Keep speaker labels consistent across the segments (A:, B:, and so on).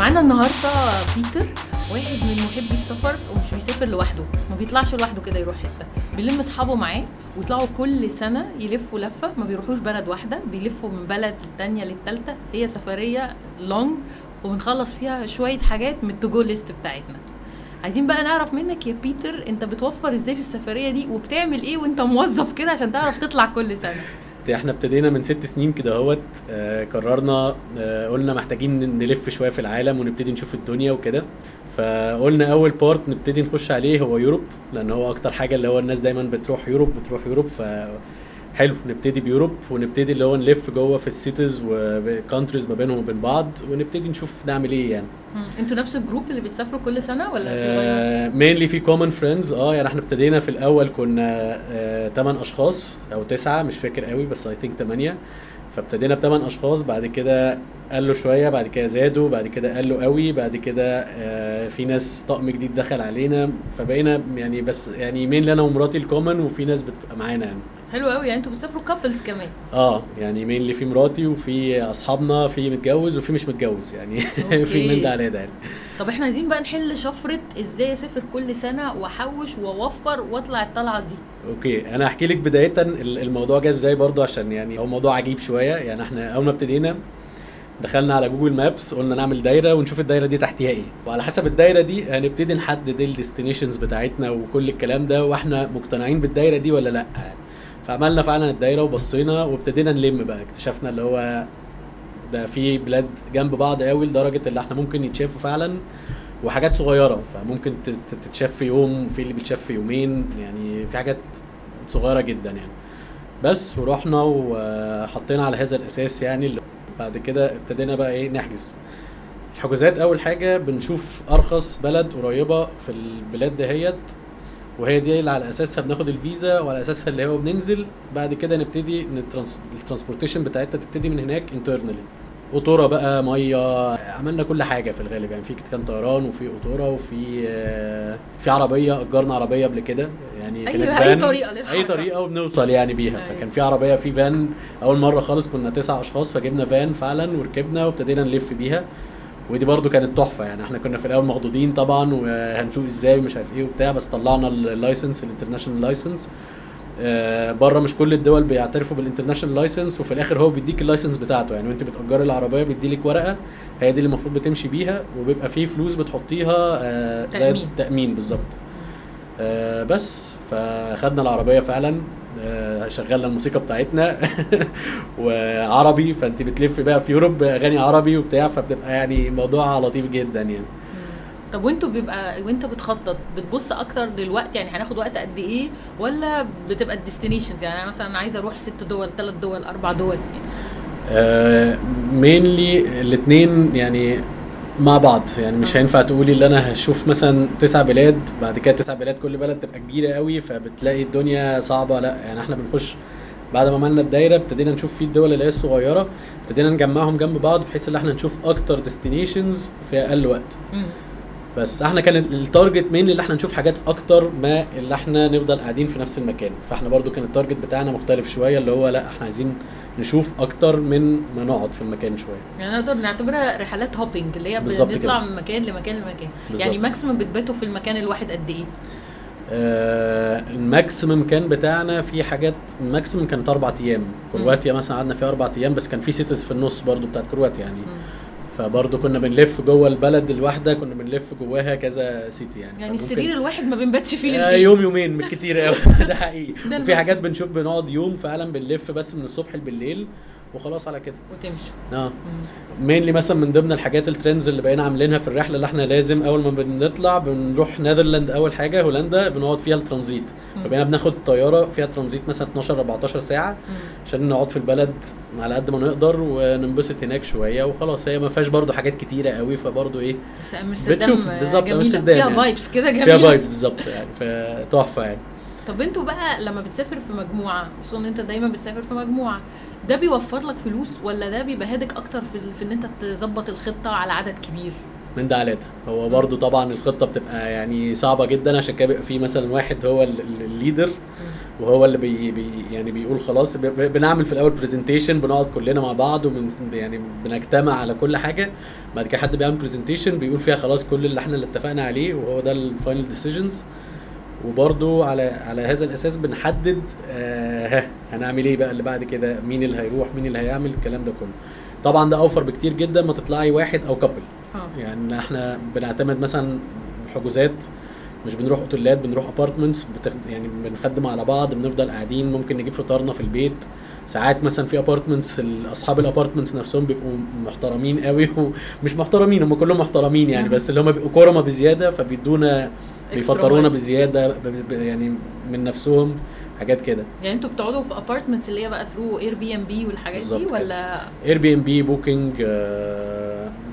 A: معانا النهارده بيتر واحد من محبي السفر ومش بيسافر لوحده. ما بيطلعش لوحده كده يروح حتة. بيلم أصحابه معاه ويطلعوا كل سنة يلفوا لفة ما بيروحوش بلد واحدة بيلفوا من بلد للتانيه للتالتة. هي سفرية long وبنخلص فيها شوية حاجات من ال to list بتاعتنا. عايزين بقى نعرف منك يا بيتر انت بتوفر إزاي في السفرية دي؟ وبتعمل إيه وانت موظف كده عشان تعرف تطلع كل سنة؟
B: إحنا ابتدينا من ست سنين كده اهوت آه قررنا آه قلنا محتاجين نلف شوية في العالم ونبتدي نشوف الدنيا وكده. فقلنا أول part نبتدي نخش عليه هو Europe لأن هو أكتر حاجة اللي هو الناس دايما بتروح Europe بتروح Europe ف حلو نبتدي ب Europe ونبتدي اللي هو نلف جوه في ال cities و countries ما بينهم وبين بعض ونبتدي نشوف نعمل إيه يعني.
A: أنتوا نفس ال group اللي بتسافروا كل سنة ولا بيغيروا؟
B: mainly في common friends آه يعني إحنا ابتدينا في الأول كنا 8 أشخاص أو 9 مش فاكر قوي بس I think 8 فابتدينا بثمان أشخاص بعد كده قالوا شوية بعد كده زادوا بعد كده قالوا قوي بعد كده آه في ناس طقم جديد دخل علينا. فبقينا يعني بس يعني mainly أنا ومراتي ال common وفي ناس بتبقى معانا يعني.
A: حلو قوي. يعني أنتوا بتسافروا couples كمان.
B: آه يعني mainly في مراتي وفي أصحابنا في متجوز وفي مش متجوز يعني في. من ده على ده يعني.
A: طب إحنا عايزين بقى نحل شفرة إزاي أسافر كل سنة وأحوش وأوفر وأطلع الطلعة دي.
B: okay أنا هحكي لك بداية ال- الموضوع جه إزاي برضو عشان يعني هو موضوع عجيب شوية. يعني إحنا أول ما ابتدينا دخلنا على Google Maps قلنا نعمل دايرة ونشوف الدايرة دي تحتيها إيه. وعلى حسب الدايرة دي هنبتدي نحدد ال destinations بتاعتنا وكل الكلام ده وإحنا مقتنعين بالدايرة دي ولا لأ. يعني فعملنا فعلا الدايرة وبصينا وابتدينا نلم بقى. اكتشفنا اللي هو ده في بلاد جنب بعض قوي لدرجة اللي إحنا ممكن يتشافوا فعلا وحاجات صغيرة. فممكن تت- تتشاف في يوم وفي اللي بيتشاف في يومين. يعني في حاجات صغيرة جدا يعني. بس ورحنا وحطينا على هذا الأساس يعني اللي بعد كده ابتدينا بقى إيه نحجز. الحجوزات أول حاجة بنشوف أرخص بلد قريبة في البلاد دهيت وهي دي اللي على أساسها بناخد الفيزا وعلى أساسها اللي هو بننزل. بعد كده نبتدي. ال transportation بتاعتها تبتدي من هناك internally قطورة بقى مية عملنا كل حاجة في الغالب يعني. في كان طيران وفي قطورة وفي آه، في عربية أجرنا عربية قبل كده يعني.
A: أي-
B: كانت
A: أي
B: fun
A: طريقة للحركة.
B: أي طريقة وبنوصل يعني بيها.
A: أيوة.
B: فكان في عربية في فان أول مرة خالص كنا تسع أشخاص فجبنا فان فعلا وركبنا وابتدينا نلف بيها. ودي برضو كانت تحفة يعني. إحنا كنا في الأول مخضوضين طبعا وهنسوق إزاي ومش عارف إيه وبتاع بس طلعنا ال license ال international license بره مش كل الدول بيعترفوا بال international license وفي الآخر هو بيديك ال license بتاعته يعني. وأنت بتأجري العربية بيديلك ورقة هي دي اللي المفروض بتمشي بيها وبيبقى فيه فلوس بتحطيها آه، زي.
A: تأمين
B: بالظبط. آه، بس فخدنا العربية فعلا. شغلنا الموسيقى بتاعتنا. وعربي فانت بتلف بقى في Europe أغاني عربي وبتاع فبتبقى يعني موضوع لطيف جدا يعني.
A: طب وانتوا بيبقى وانت بتخطط بتبص أكتر للوقت يعني هناخد وقت قد إيه؟ ولا بتبقى ال destinations يعني أنا مثلا عايزة أروح ست دول ثلاث دول أربع دول.
B: mainly الاثنين يعني مع بعض. يعني مش هينفع تقولي اللي أنا هشوف مثلا تسع بلاد بعد كده تسع بلاد كل بلد تبقى كبيرة قوي فبتلاقي الدنيا صعبة. لا يعني إحنا بنخش بعد ما عملنا الدايرة ابتدينا نشوف في الدول اللي هي الصغيرة ابتدينا نجمعهم جنب بعض بحيث إن إحنا نشوف أكتر destinations في أقل وقت. بس إحنا كان ال target mainly إحنا نشوف حاجات أكتر ما اللي إحنا نفضل قاعدين في نفس المكان فاحنا برضو كان ال target بتاعنا مختلف شوية اللي هو لا إحنا عايزين نشوف أكتر من ما نقعد في المكان شوية
A: يعني نقدر نعتبرها رحلات hopping اللي هي بنطلع
B: كده.
A: من مكان لمكان لمكان. يعني maximum بتباتوا في المكان الواحد قد إيه
B: آه ال maximum كان بتاعنا في حاجات ال maximum كانت أربع أيام كرواتيا مثلا قعدنا فيها أربع أيام بس كان في cities في النص برضو بتاعت كرواتيا يعني
A: مم.
B: فبرضو كنا بنلف جوه البلد الواحده كنا بنلف جواها كذا city يعني
A: يعني السرير الواحد ما بنباتش فيه
B: آه
A: للدين.
B: يوم يومين بالكتير قوي ده حقيقي وفي حاجات. بنشوف بنقعد يوم فعلا بنلف بس من الصبح بالليل وخلاص على كده
A: وتمشوا آه.
B: mainly مثلا من ضمن الحاجات ال trends اللي بقينا عاملينها في الرحلة اللي إحنا لازم أول ما بنطلع بنروح Netherlands أول حاجة هولندا بنقعد فيها الترانزيت. فبقينا بناخد طيارة فيها ترانزيت مثلا 12 14
A: ساعة.
B: عشان نقعد في البلد على قد ما نقدر وننبسط هناك شوية وخلاص هي ما فيهاش برضو حاجات كتيرة قوي فبرضو إيه
A: بس أمستردام
B: بتشوف بالظبط
A: جميلة.
B: أمستردام
A: فيها
B: يعني.
A: vibes كده جميلة
B: فيها vibes بالظبط يعني فتحفه يعني
A: طب أنتوا بقى لما بتسافر في مجموعة خصوصا إن انت دايما بتسافر في مجموعة ده بيوفر لك فلوس ولا ده بيبقى headache أكتر في, في إن أنت تظبط الخطة على عدد كبير؟
B: من ده على ده. هو برضو طبعا الخطة بتبقى يعني صعبة جدا عشان كده بيبقى في مثلا واحد هو ال- ال- ال leader وهو اللي بي بي يعني بيقول خلاص بنعمل في الأول presentation بنقعد كلنا مع بعض وبن يعني بنجتمع على كل حاجة. بعد كده حد بيعمل presentation بيقول فيها خلاص كل اللي إحنا اللي اتفقنا عليه وهو ده ال final decisions وبرضو على على هذا الأساس بنحدد آه ها هنعمل إيه بقى اللي بعد كده؟ مين اللي هيروح؟ مين اللي هيعمل؟ الكلام ده كله. طبعا ده أوفر بكتير جدا ما تطلعي واحد أو couple
A: آه.
B: يعني إحنا بنعتمد مثلا حجوزات مش بنروح أوتيلات بنروح apartments يعني بنخدم على بعض بنفضل قاعدين ممكن نجيب فطارنا في البيت ساعات مثلا في apartments أصحاب ال apartments نفسهم بيبقوا محترمين قوي ومش محترمين هم كلهم محترمين يعني
A: مم.
B: بس اللي هم بيبقوا كرمة بزيادة فبيدونا بيفطرونا. بزيادة يعني من نفسهم حاجات كده
A: يعني أنتوا بتقعدوا في apartments اللي هي بقى through Airbnb والحاجات دي. ولا
B: Airbnb Booking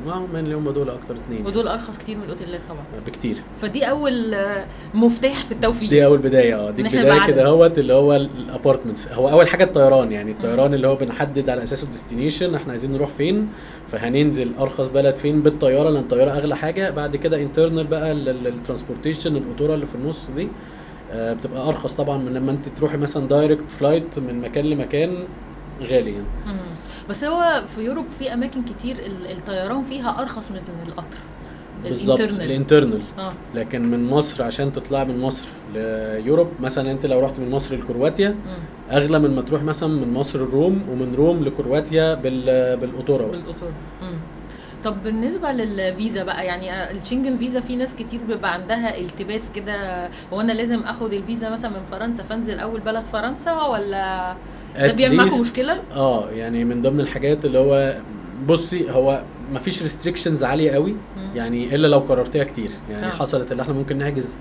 B: آه من اللي هم دول أكتر اتنين
A: ودول أرخص كتير من الاوتيلات طبعا.
B: بكتير.
A: فدي أول آه، مفتاح في التوفيق.
B: دي أول بداية آه دي البدايه كده اهوت اللي هو ال apartments. هو أول حاجة الطيران يعني. الطيران اللي هو بنحدد على أساسه ال destination إحنا عايزين نروح فين فهننزل أرخص بلد فين بالطيارة لأن الطيارة أغلى حاجة. بعد كده internal بقى ال transportation القطورة اللي في النص دي آه، بتبقى أرخص طبعا من لما أنت تروحي مثلا direct flight من مكان لمكان غالي يعني.
A: بس هو في Europe في أماكن كتير ال- الطيران فيها أرخص من القطر
B: بالظبط
A: ال
B: internal.
A: آه
B: لكن من مصر عشان تطلعي من مصر ل Europe مثلا أنت لو رحت من مصر لكرواتيا. أغلى من ما تروح مثلا من مصر لروم ومن روم لكرواتيا بال بالقطورة بقى.
A: طب بالنسبة للفيزا بقى يعني الشنجن فيزا في ناس كتير بيبقى عندها التباس كده هو أنا لازم آخد الفيزا مثلا من فرنسا فأنزل أول بلد فرنسا ولا ده بيعمل معاكم مشكلة؟
B: آه يعني من ضمن الحاجات اللي هو بصي هو ما فيش restrictions عالية قوي. يعني إلا لو قررتيها كتير يعني
A: آه.
B: حصلت اللي إحنا ممكن نحجز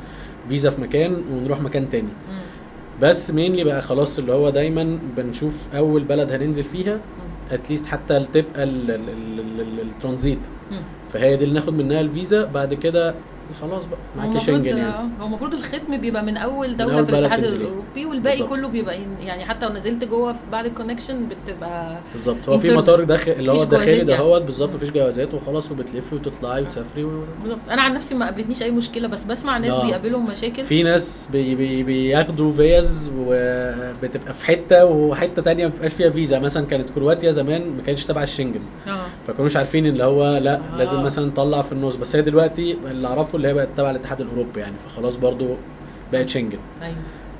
B: فيزا في مكان ونروح مكان تاني
A: مم.
B: بس mainly بقى خلاص اللي هو دايما بنشوف أول بلد هننزل فيها
A: مم.
B: at least حتى تبقى ال- ال- ال- ال- الترانزيت. فهي دي اللي ناخد منها الفيزا بعد كده خلاص بقى
A: المفروض
B: شنجن يعني
A: هو المفروض الختم بيبقى من أول دولة
B: أول
A: في الاتحاد. الأوروبي والباقي
B: بالظبط.
A: كله بيبقى يعني حتى لو نزلت جوه بعد ال connection بتبقى
B: بالظبط هو في. مطار داخل اللي هو
A: مفيش
B: الداخلي
A: جوازات
B: ده
A: يعني.
B: بالظبط. مفيش جوازات وخلاص وبتلفي وتطلعي وتسافري و...
A: بالظبط أنا عن نفسي ما قابلتنيش أي مشكلة بس بسمع ناس
B: آه.
A: بيقابلهم مشاكل
B: في ناس بي بي بياخدوا فيز وبتبقى في حتة وحتة تانية ما بتبقاش فيها فيزا مثلا كانت كرواتيا زمان ما كانتش تبع الشنجن
A: آه
B: فكانوش عارفين اللي هو لا.
A: آه.
B: لازم مثلا نطلع في النص بس هي دلوقتي اللي أعرفه اللي هي بقت تبع الاتحاد الأوروبي يعني فخلاص برضو بقت شنجن
A: أيوه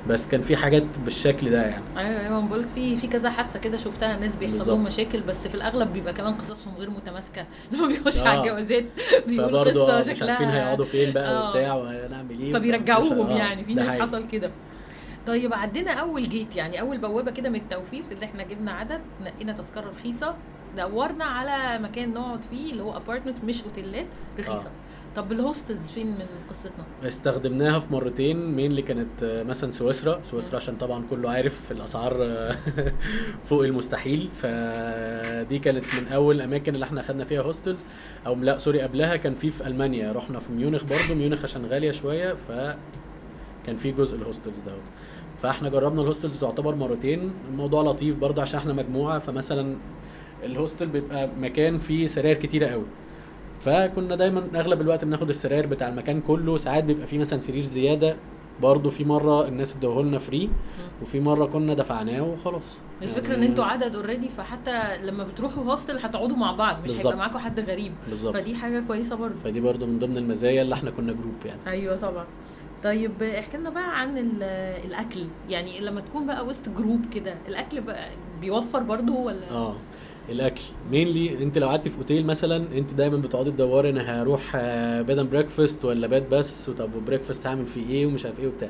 B: بس كان في حاجات بالشكل ده يعني
A: أيوه أيوه بقول لك في في كذا حادثة كده شفتها ناس بيحصل لهم. مشاكل بس في الأغلب بيبقى كمان قصصهم غير متماسكة لما بيخش
B: آه.
A: على الجوازات بيقول
B: فبرضه
A: قصه
B: آه،
A: شكلها
B: مش عارفين هيقعدوا فين بقى
A: آه.
B: وبتاع وهنعمل إيه
A: فبيرجعوهم
B: آه،
A: يعني في ناس
B: حقيقي.
A: حصل كده طيب عدينا أول جيت يعني أول بوابة كده من التوفير اللي إحنا جبنا عدد نقينا تذكرة رخيصة دورنا على مكان نقعد فيه اللي هو apartment مش أوتيلات رخيصة
B: آه.
A: طب ال hostels فين من قصتنا؟
B: استخدمناها في مرتين مين اللي كانت مثلا سويسرا. سويسرا عشان طبعا كله عارف الأسعار فوق المستحيل. فدي كانت من أول الاماكن اللي إحنا أخدنا فيها hostels أو لا sorry قبلها كان في في ألمانيا. رحنا في ميونخ برضو ميونخ عشان غالية شوية ف كان في جزء ال hostels دوت. فإحنا جربنا ال hostels تعتبر مرتين. الموضوع لطيف برضه عشان إحنا مجموعة. فمثلا ال hostel بيبقى مكان فيه سراير كتيرة قوي. فكنا دايما أغلب الوقت بناخد السراير بتاع المكان كله. ساعات بيبقى فيه مثلا سرير زيادة. برضه في مرة الناس ادوهولنا free وفي مرة كنا دفعناه وخلاص.
A: الفكرة إن أنتوا عدد already فحتى لما بتروحوا hostel هتقعدوا مع بعض مش هيبقى. معاكم حد غريب.
B: بالظبط.
A: فدي حاجة كويسة برضه
B: فدي برضه من ضمن المزايا اللي إحنا كنا group يعني.
A: أيوه طبعا. طيب احكي لنا بقى عن ال- الأكل. يعني لما تكون بقى وسط group كده الأكل بقى بيوفر برضه ولا؟
B: آه. الأكل. mainly أنت لو قعدتي في أوتيل مثلا أنت دايما بتقعدي تدوري أنا هروح bed and breakfast ولا bed بس وطب و breakfast هعمل فيه إيه ومش عارف إيه وبتاع.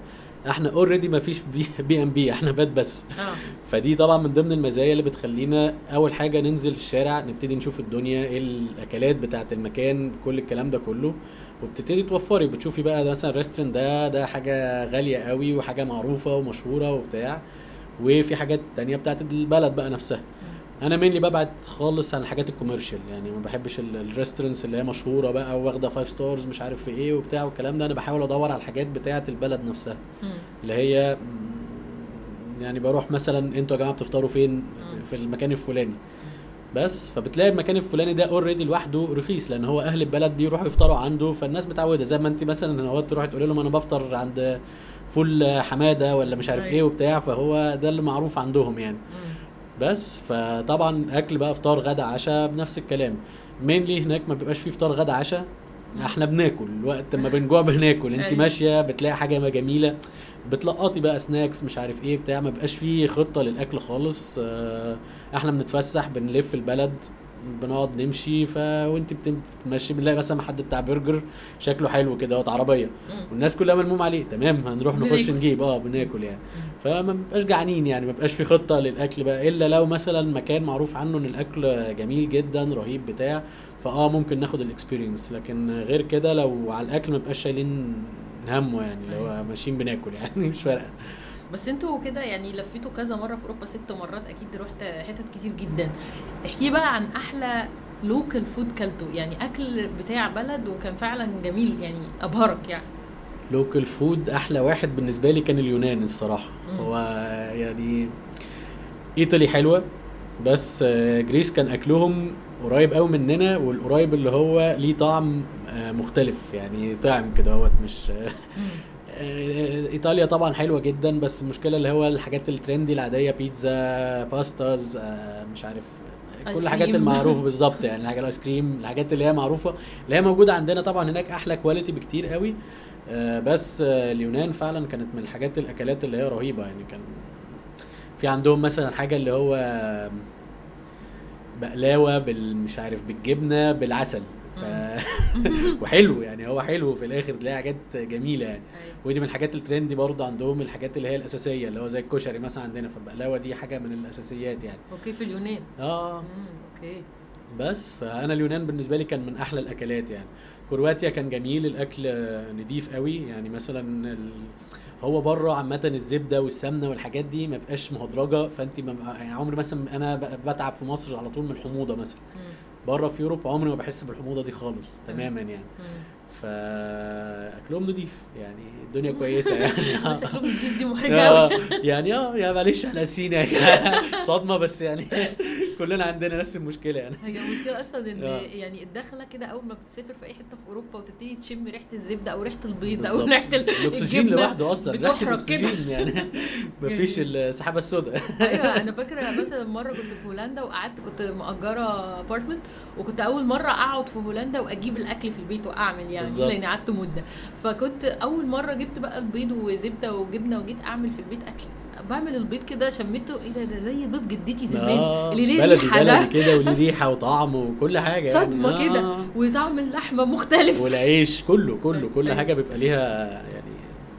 B: إحنا already ما فيش Airbnb إحنا bed بس
A: آه.
B: فدي طبعا من ضمن المزايا اللي بتخلينا أول حاجة ننزل الشارع نبتدي نشوف الدنيا إيه الأكلات بتاعة المكان كل الكلام ده كله. وبتبتدي توفري. بتشوفي بقى ده مثلا ال restaurant ده ده حاجة غالية قوي وحاجة معروفة ومشهورة وبتاع. وفي حاجات تانية بتاعت البلد بقى نفسها. أنا mainly ببعد خالص عن الحاجات ال commercial يعني ما بحبش ال restaurants اللي هي مشهورة بقى واخده five stars مش عارف في إيه وبتاع والكلام ده أنا بحاول أدور على الحاجات بتاعة البلد نفسها. اللي هي يعني بروح مثلا أنتوا يا جماعة بتفطروا فين في المكان الفلاني بس فبتلاقي المكان الفلاني ده already لوحده رخيص لأن هو أهل البلد بيروحوا يفطروا عنده فالناس متعودة زي ما انت مثلا هو تروحي تقولي لهم أنا بفطر عند فول حمادة ولا مش عارف
A: أيوة.
B: إيه وبتاع فهو ده اللي معروف عندهم يعني. بس فطبعا أكل بقى فطار غدا عشاء بنفس الكلام. mainly هناك ما بيبقاش فيه فطار غدا عشاء. إحنا بناكل وقت ما بنجوع بناكل. انت
A: أيوة.
B: ماشية بتلاقي حاجة جميلة بتلقطي بقى snacks مش عارف إيه بتاع. ما بقاش فيه خطة للأكل خالص. آه، إحنا بنتفسح بنلف البلد. بنقعد نمشي ف وانت بت- بتمشي بنلاقي مثلا حد بتاع برجر شكله حلو كده اهوت
A: عربية.
B: والناس كلها ملموم عليه تمام هنروح نخش. نجيب آه بناكل يعني. فما بنبقاش جعانين يعني ما بيبقاش في خطة للأكل بقى إلا لو مثلا مكان معروف عنه إن الأكل جميل جدا رهيب بتاع فاه ممكن ناخد الاكسبيرينس لكن غير كده لو على الأكل ما بيبقاش شايلين همه يعني اللي هو ماشيين بناكل يعني مش فارقة.
A: بس أنتوا كده يعني لفيتوا كذا مرة في أوروبا ست مرات أكيد رحت حتت كتير جدا. احكي بقى عن أحلى local food كلته. يعني أكل بتاع بلد وكان فعلا جميل يعني أبهرك يعني.
B: local food أحلى واحد بالنسبة لي كان اليونان الصراحة.
A: مم.
B: هو يعني إيطالي حلوة بس Greece كان أكلهم قريب قوي مننا والقريب اللي هو ليه طعم مختلف. يعني طعم كده هوت مش إيطاليا طبعا حلوة جدا بس المشكلة اللي هو الحاجات ال trendy العادية بيتزا pastas آه، مش عارف كل الحاجات. المعروفة بالظبط يعني الحاجات ال ice cream الحاجات اللي هي معروفة اللي هي موجودة عندنا طبعا هناك أحلى quality بكتير قوي آه، بس آه، اليونان فعلا كانت من الحاجات الأكلات اللي هي رهيبة يعني كان في عندهم مثلا حاجة اللي هو بقلاوة بال مش عارف بالجبنة بالعسل. وحلو يعني هو حلو في الآخر تلاقي حاجات جميلة يعني
A: أيوة.
B: ودي من الحاجات ال trendy برضه عندهم الحاجات اللي هي الأساسية اللي هو زي الكشري مثلا عندنا فالبقلاوه دي حاجة من الأساسيات يعني
A: Okay في اليونان آه. Okay
B: بس فأنا اليونان بالنسبة لي كان من أحلى الأكلات يعني كرواتيا كان جميل الأكل نضيف قوي يعني مثلا ال... هو بره عامة الزبدة والسمنة والحاجات دي ما بقاش مهدرجة فانت ما يعني عمري مثلا أنا بتعب في مصر على طول من الحموضة مثلا. بره في أوروبا عمري ما بحس بالحموضة دي خالص تماما يعني. فأكلهم نضيف يعني الدنيا كويسة يعني.
A: شكلهم نضيف دي
B: محرجة
A: قوي
B: يعني آه يا معلش إحنا اسفين يعني صدمة بس يعني كلنا عندنا نفس المشكلة يعني.
A: هي المشكلة أصلا إن
B: آه.
A: يعني الدخلة كده أول ما بتسافر في أي حتة في أوروبا وتبتدي تشم ريحة الزبدة أو ريحة البيض
B: أو.
A: ريحة ال- الأكسجين
B: لوحده
A: أصلا ريحة
B: الأكسجين يعني. مفيش السحابة السوداء.
A: أيوه أنا فاكرة مثلا مرة كنت في هولندا وقعدت كنت مأجرة ابارتمنت وكنت أول مرة أقعد في هولندا وأجيب الأكل في البيت وأعمل يعني.
B: بالظبط.
A: لاني قعدت مدة فكنت أول مرة جبت بقى البيض وزبدة وجبنة وجيت أعمل في البيت أكل بعمل البيض كده شميته إيه ده ده زي بيض جدتي زمان
B: آه،
A: اللي ليه ريحة ده
B: بلدي كده وليه ريحة وطعم وكل حاجة يعني.
A: صدمة كده
B: آه.
A: وطعم اللحمة مختلف
B: والعيش كله كله كل
A: أيوة.
B: حاجة بيبقى ليها يعني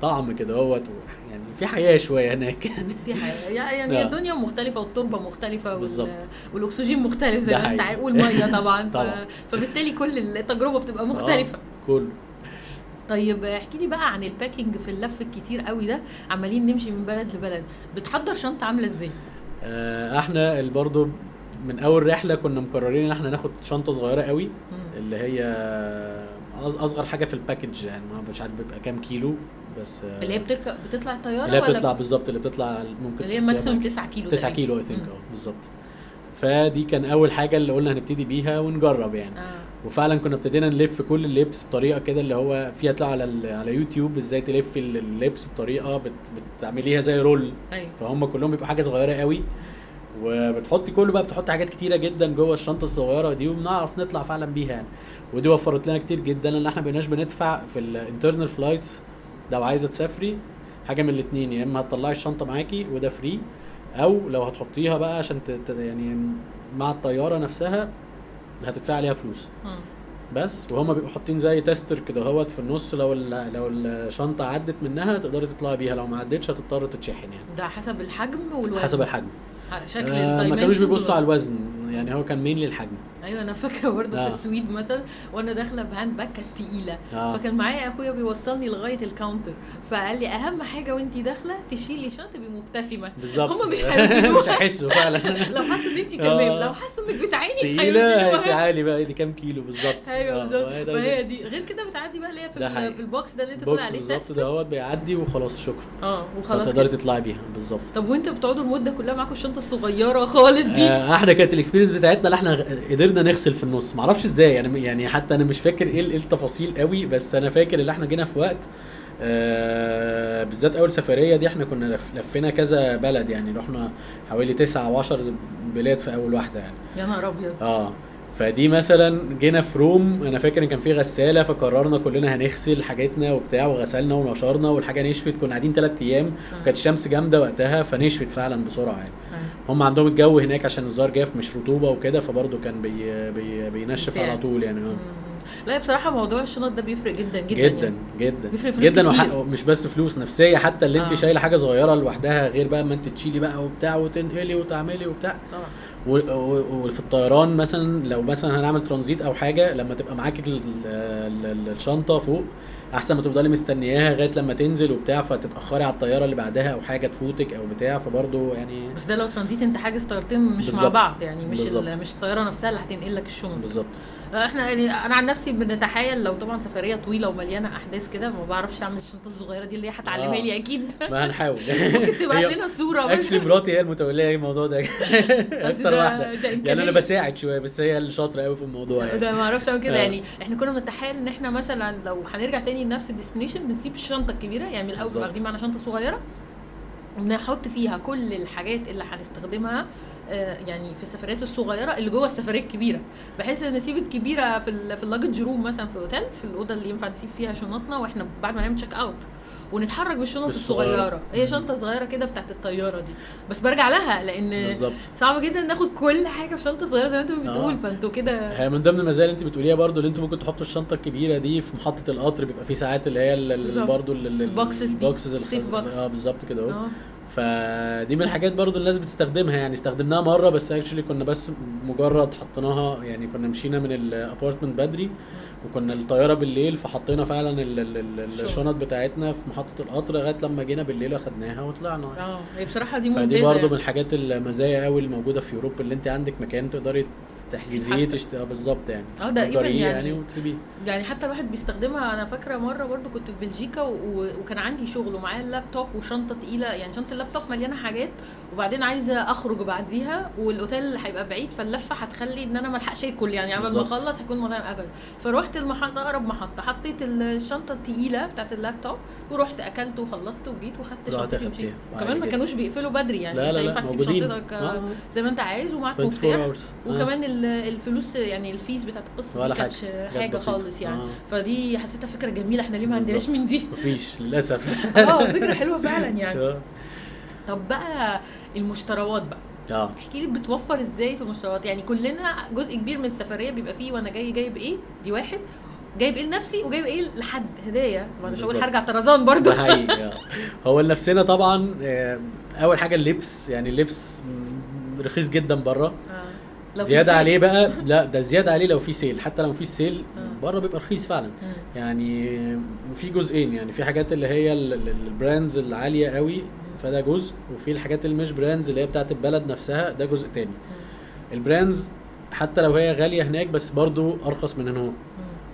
B: طعم كده اهوت يعني في حياة شوية هناك يعني
A: في حياة يعني
B: آه.
A: الدنيا مختلفة والتربة مختلفة وال...
B: بالظبط.
A: والأكسجين مختلف زي ما
B: أنت.
A: عارف والمية طبعا,
B: طبعا.
A: ف... فبالتالي كل التجربة بتبقى
B: مختلفة كله
A: طيب احكي لي بقى عن ال packing في اللف الكتير قوي ده عمالين نمشي من بلد لبلد بتحضر شنطة عاملة إزاي
B: آه، إحنا برضو من أول رحلة كنا مقررين إن إحنا ناخد شنطة صغيرة قوي. اللي هي أصغر حاجة في ال package يعني ما مش عارف بيبقى كام كيلو بس آه،
A: اللي هي بتركب بتطلع الطيارة
B: اللي هي بتطلع بالظبط اللي بتطلع ممكن
A: اللي هي maximum
B: معاك.
A: 9 كيلو
B: 9
A: تقريباً.
B: كيلو I
A: think.
B: آه بالظبط فدي كان أول حاجة اللي قلنا هنبتدي بيها ونجرب يعني
A: آه
B: وفعلا كنا ابتدينا نلف كل اللبس بطريقة كده اللي هو فيها تطلع على ال- على يوتيوب إزاي تلف ال- اللبس بطريقة بت بتعمليها زي roll.
A: أيوه.
B: فهم كلهم بيبقوا حاجة صغيرة قوي. وبتحطي كله بقى بتحطي حاجات كتيرة جدا جوه الشنطة الصغيرة دي وبنعرف نطلع فعلا بيها يعني. ودي وفرت لنا كتير جدا لأن إحنا بقيناش بندفع في ال internal flights لو عايزة تسافري حاجة من الاثنين يا إما هتطلعي الشنطة معاكي وده free أو لو هتحطيها بقى عشان يعني مع الطيارة نفسها هتدفعي عليها فلوس. بس وهما بيبقوا حاطين زي tester كده اهوت في النص لو ال- لو الشنطه عدت منها تقدري تطلعي بيها لو ما عدتش هتضطر تتشحن يعني.
A: ده حسب الحجم والوزن.
B: حسب الحجم.
A: شكل
B: آه ما كانوش بيبصوا على الوزن يعني هو كان مين للحجم
A: أيوه أنا فاكرة برضه
B: آه.
A: في السويد مثلا وأنا داخلة ب hand bag كانت تقيلة
B: آه.
A: فكان معايا أخويا بيوصلني لغاية ال counter فقال لي أهم حاجة وانتي داخلة تشيلي شنطة تبقي مبتسمة
B: بالظبط
A: هم مش هيوزنوها.
B: مش هيحسوا فعلا
A: لو حسوا إن أنت
B: آه.
A: تمام لو حسوا إنك بتعاني تقيلة.
B: تعالي بقى دي كام كيلو بالظبط
A: أيوه
B: آه،
A: بالظبط
B: ده-
A: وهي دي غير كده بتعدي بقى اللي هي في.
B: في
A: ال box ده اللي أنت
B: box
A: عليه
B: بالظبط هوت بيعدي وخلاص شكرا
A: آه وخلاص
B: فتقدري
A: كده.
B: تطلعي بيها بالظبط
A: طب وأنت بتقعدوا المدة كلها معاكم الشنطة الصغيرة خالص دي
B: آه، إحنا كانت ال experience بتاعتنا اللي إحنا قدرنا نغسل في النص. معرفش إزاي يعني يعني حتى أنا مش فاكر إيه إيه التفاصيل قوي بس أنا فاكر ان إحنا جينا في وقت آه بالذات أول سفرية دي إحنا كنا لف لفينا كذا بلد يعني رحنا حوالي تسعة أو 10 بلاد في أول واحدة يعني.
A: يا نهار أبيض.
B: آه. فدي مثلا جينا في روم أنا فاكر إن كان في غسالة فقررنا كلنا هنغسل حاجتنا وبتاع وغسلنا ونشرنا والحاجة نشفت كنا قاعدين ثلاث أيام وكانت الشمس جامدة وقتها فنشفت فعلا بسرعة يعني. هم عندهم الجو هناك عشان الزهر جاف مش رطوبة وكده فبرضه كان بي بي بينشف. على طول يعني
A: مم.
B: آه
A: لا بصراحة موضوع الشنط ده بيفرق جدا جدا
B: جدا
A: يعني.
B: جدا
A: بيفرق فلوس
B: جدا. وح- مش بس فلوس نفسية حتى اللي انت
A: آه.
B: شايلة حاجة صغيرة لوحدها غير بقى ما انت تشيلي بقى وبتاع وتنقلي وتعملي وبتاع
A: طبعا
B: وفي الطيران مثلا لو مثلا هنعمل ترانزيت أو حاجة لما تبقى معاك ال- ال- ال- الشنطة فوق أحسن ما تفضلي مستنياها لغاية لما تنزل وبتاع فتتاخري على الطيارة اللي بعدها أو حاجة تفوتك أو بتاع فبرضه يعني
A: بس ده لو ترانزيت أنت حاجز طيارتين مش مع
B: بالظبط.
A: بعض يعني مش مش الطيارة نفسها اللي هتنقل لك الشنط.
B: بالظبط.
A: إحنا يعني أنا عن نفسي بنتخيل لو طبعا سفرية طويلة ومليانة أحداث كده ما بعرفش أعمل الشنطة الصغيرة دي اللي هي هتعلمها
B: آه.
A: لي أكيد.
B: ما هنحاول.
A: ممكن تبعت لنا الصورة
B: اكشلي مراتي هي المتولية الموضوع ده. أكتر
A: ده-
B: واحدة.
A: ده
B: يعني. أنا بساعد شوية بس هي اللي شاطرة قوي في الموضوع يعني.
A: ده ما أعرفش اعمل كده
B: آه.
A: يعني إحنا كنا بنتخيل إن إحنا مثلا لو هنرجع تاني لنفس ال destination بنسيب الشنطة الكبيرة يعني الأول واخدين معانا شنطة صغيرة ونحط فيها كل الحاجات اللي هنستخدمها يعني في السفريات الصغيرة اللي جوه السفرية الكبيرة بحيث إن نسيب الكبيرة في في ال luggage room مثلا في اوتيل في الأوضة اللي ينفع نسيب فيها شنطنا وإحنا بعد ما نعمل check out ونتحرك بالشنط. الصغيرة هي شنطة صغيرة كده بتاعت الطيارة دي بس برجع لها لأن
B: بالظبط
A: صعب جدا ناخد كل حاجة في شنطة صغيرة زي ما انت بتقول
B: آه.
A: فانتوا كده
B: هي من ضمن المزايا اللي انت بتقوليها برضو اللي أنتوا ممكن تحطوا الشنطة الكبيرة دي في محطة القطر بيبقى في ساعات اللي هي. برضو ال-
A: boxes دي.
B: ال
A: boxes
B: ال
A: safe
B: box. آه بالظبط كده اهو
A: آه
B: فدي من الحاجات برضو الناس بتستخدمها يعني استخدمناها مرة بس actually كنا بس مجرد حطيناها يعني كنا مشينا من ال apartment بدري وكنا الطيارة بالليل فحطينا فعلا ال- ال- ال-
A: الشنط.
B: بتاعتنا في محطة القطر لغاية لما جينا بالليل أخدناها وطلعنا
A: آه هي بصراحة دي ممتازه
B: فدي برضو من
A: يعني.
B: الحاجات المزايا قوي الموجودة في أوروبا اللي أنت عندك مكان تقدري تحجزيه. آه بالظبط يعني.
A: آه ده
B: تأجريه
A: يعني-
B: يعني وتسيبيه.
A: يعني حتى الواحد بيستخدمها. أنا فاكرة مرة برضو كنت في بلجيكا و... وكان عندي شغل ومعايا اللابتوب وشنطة تقيلة. يعني شنطة اللابتوب مليانة حاجات. وبعدين عايزة أخرج بعديها والأوتيل هيبقى بعيد فاللفة هتخلي إن أنا ما الحقش آكل. يعني قبل ما. أخلص هيكون المطعم قفل فروحت المحطه أقرب محطة. حطيت الشنطة التقيلة بتاعت اللابتوب ورحت أكلت وخلصت وجيت وخدت شنطتي. ومشيت. كمان ما. كانوش بيقفلوا بدري. يعني
B: لا
A: أنت
B: لا
A: ينفع
B: لا
A: تسيب شنطتك آه،
B: آه.
A: زي ما أنت عايز ومعاك
B: 24
A: مفتاح. وكمان الفلوس يعني ال fees بتاعت
B: القصة
A: دي كانتش
B: حاجة.
A: حاجة
B: بسيطة.
A: خالص يعني.
B: آه.
A: فدي حسيتها فكرة جميلة إحنا ليه ما عندناش. من دي؟
B: مفيش للأسف.
A: آه فكرة حلوة فعلا يعني.
B: آه.
A: طب بقى المشتروات بقى.
B: آه.
A: احكي لي بتوفر إزاي في المشتروات؟ يعني كلنا جزء كبير من السفرية بيبقى فيه وأنا جاي جايب إيه؟ دي واحد. جايب إيه لنفسي وجايب إيه لحد؟ هدايا. ما أنا مش هقول. هرجع طرزان برضو.
B: آه. هو لنفسنا طبعا آه، أول حاجة اللبس. يعني اللبس رخيص جدا بره.
A: آه. زيادة.
B: عليه بقى لا ده زيادة عليه لو في sale حتى لو في sale
A: آه.
B: بره بيبقى رخيص فعلا. يعني في جزئين يعني في حاجات اللي هي ال- ال- brands العالية قوي فده جزء وفي الحاجات اللي مش brands اللي هي بتاعت البلد نفسها ده جزء تاني ال brands حتى لو هي غالية هناك بس برضو أرخص من هنا.